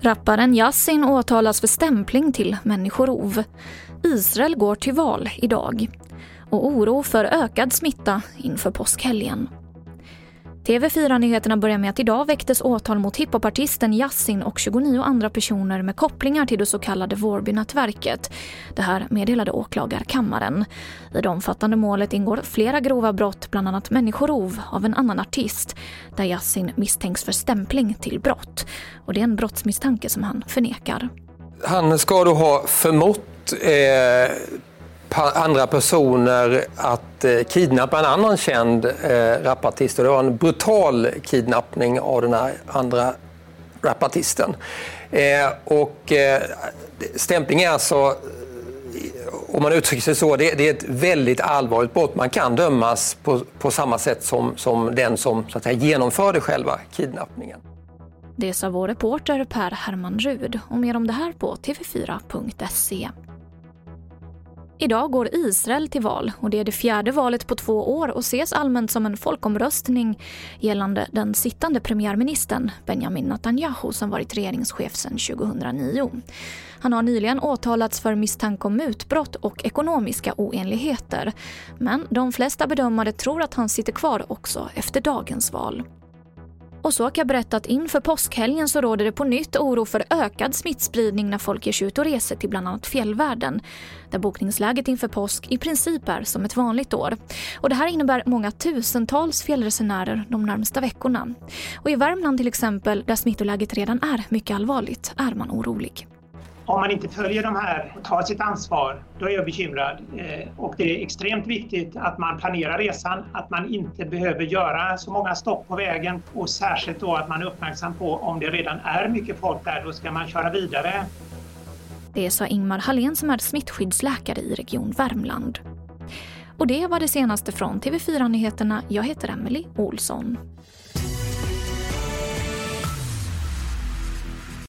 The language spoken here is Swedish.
Rapparen Yassin åtalas för stämpling till människorov. Israel går till val idag. Och oro för ökad smitta inför påskhelgen. TV4-nyheterna börjar med att idag väcktes åtal mot hiphopartisten Yassin och 29 andra personer med kopplingar till det så kallade Vårbynätverket. Det här meddelade åklagarkammaren. I det omfattande målet ingår flera grova brott, bland annat människorov av en annan artist, där Yassin misstänks för stämpling till brott. Och det är en brottsmisstanke som han förnekar. Han ska då ha förmått eh andra personer att eh, kidnappa en annan känd eh, rapartist. Och det var en brutal kidnappning av den här andra rapartisten. Eh, och stämpling är alltså, om man uttrycker sig så, det, det, är ett väldigt allvarligt brott. Man kan dömas på, på samma sätt som, som den som så att säga, genomförde själva kidnappningen. Det sa vår reporter Per Herman Rud och mer om det här på tv4.se. Idag går Israel till val och det är det fjärde valet på två år och ses allmänt som en folkomröstning gällande den sittande premiärministern Benjamin Netanyahu som varit regeringschef sedan 2009. Han har nyligen åtalats för misstanke om mutbrott och ekonomiska oenligheter. Men de flesta bedömare tror att han sitter kvar också efter dagens val. Och så har jag berättat inför påskhelgen så råder det på nytt oro för ökad smittspridning när folk ger sig ut och reser till bland annat fjällvärlden. Där bokningsläget inför påsk i princip är som ett vanligt år. Och det här innebär många tusentals fjällresenärer de närmsta veckorna. Och i Värmland till exempel, där smittoläget redan är mycket allvarligt, är man orolig om man inte följer de här och tar sitt ansvar, då är jag bekymrad. Eh, och det är extremt viktigt att man planerar resan, att man inte behöver göra så många stopp på vägen och särskilt då att man är uppmärksam på om det redan är mycket folk där, då ska man köra vidare. Det sa Ingmar Hallén som är smittskyddsläkare i Region Värmland. Och det var det senaste från TV4 Nyheterna. Jag heter Emily Olsson.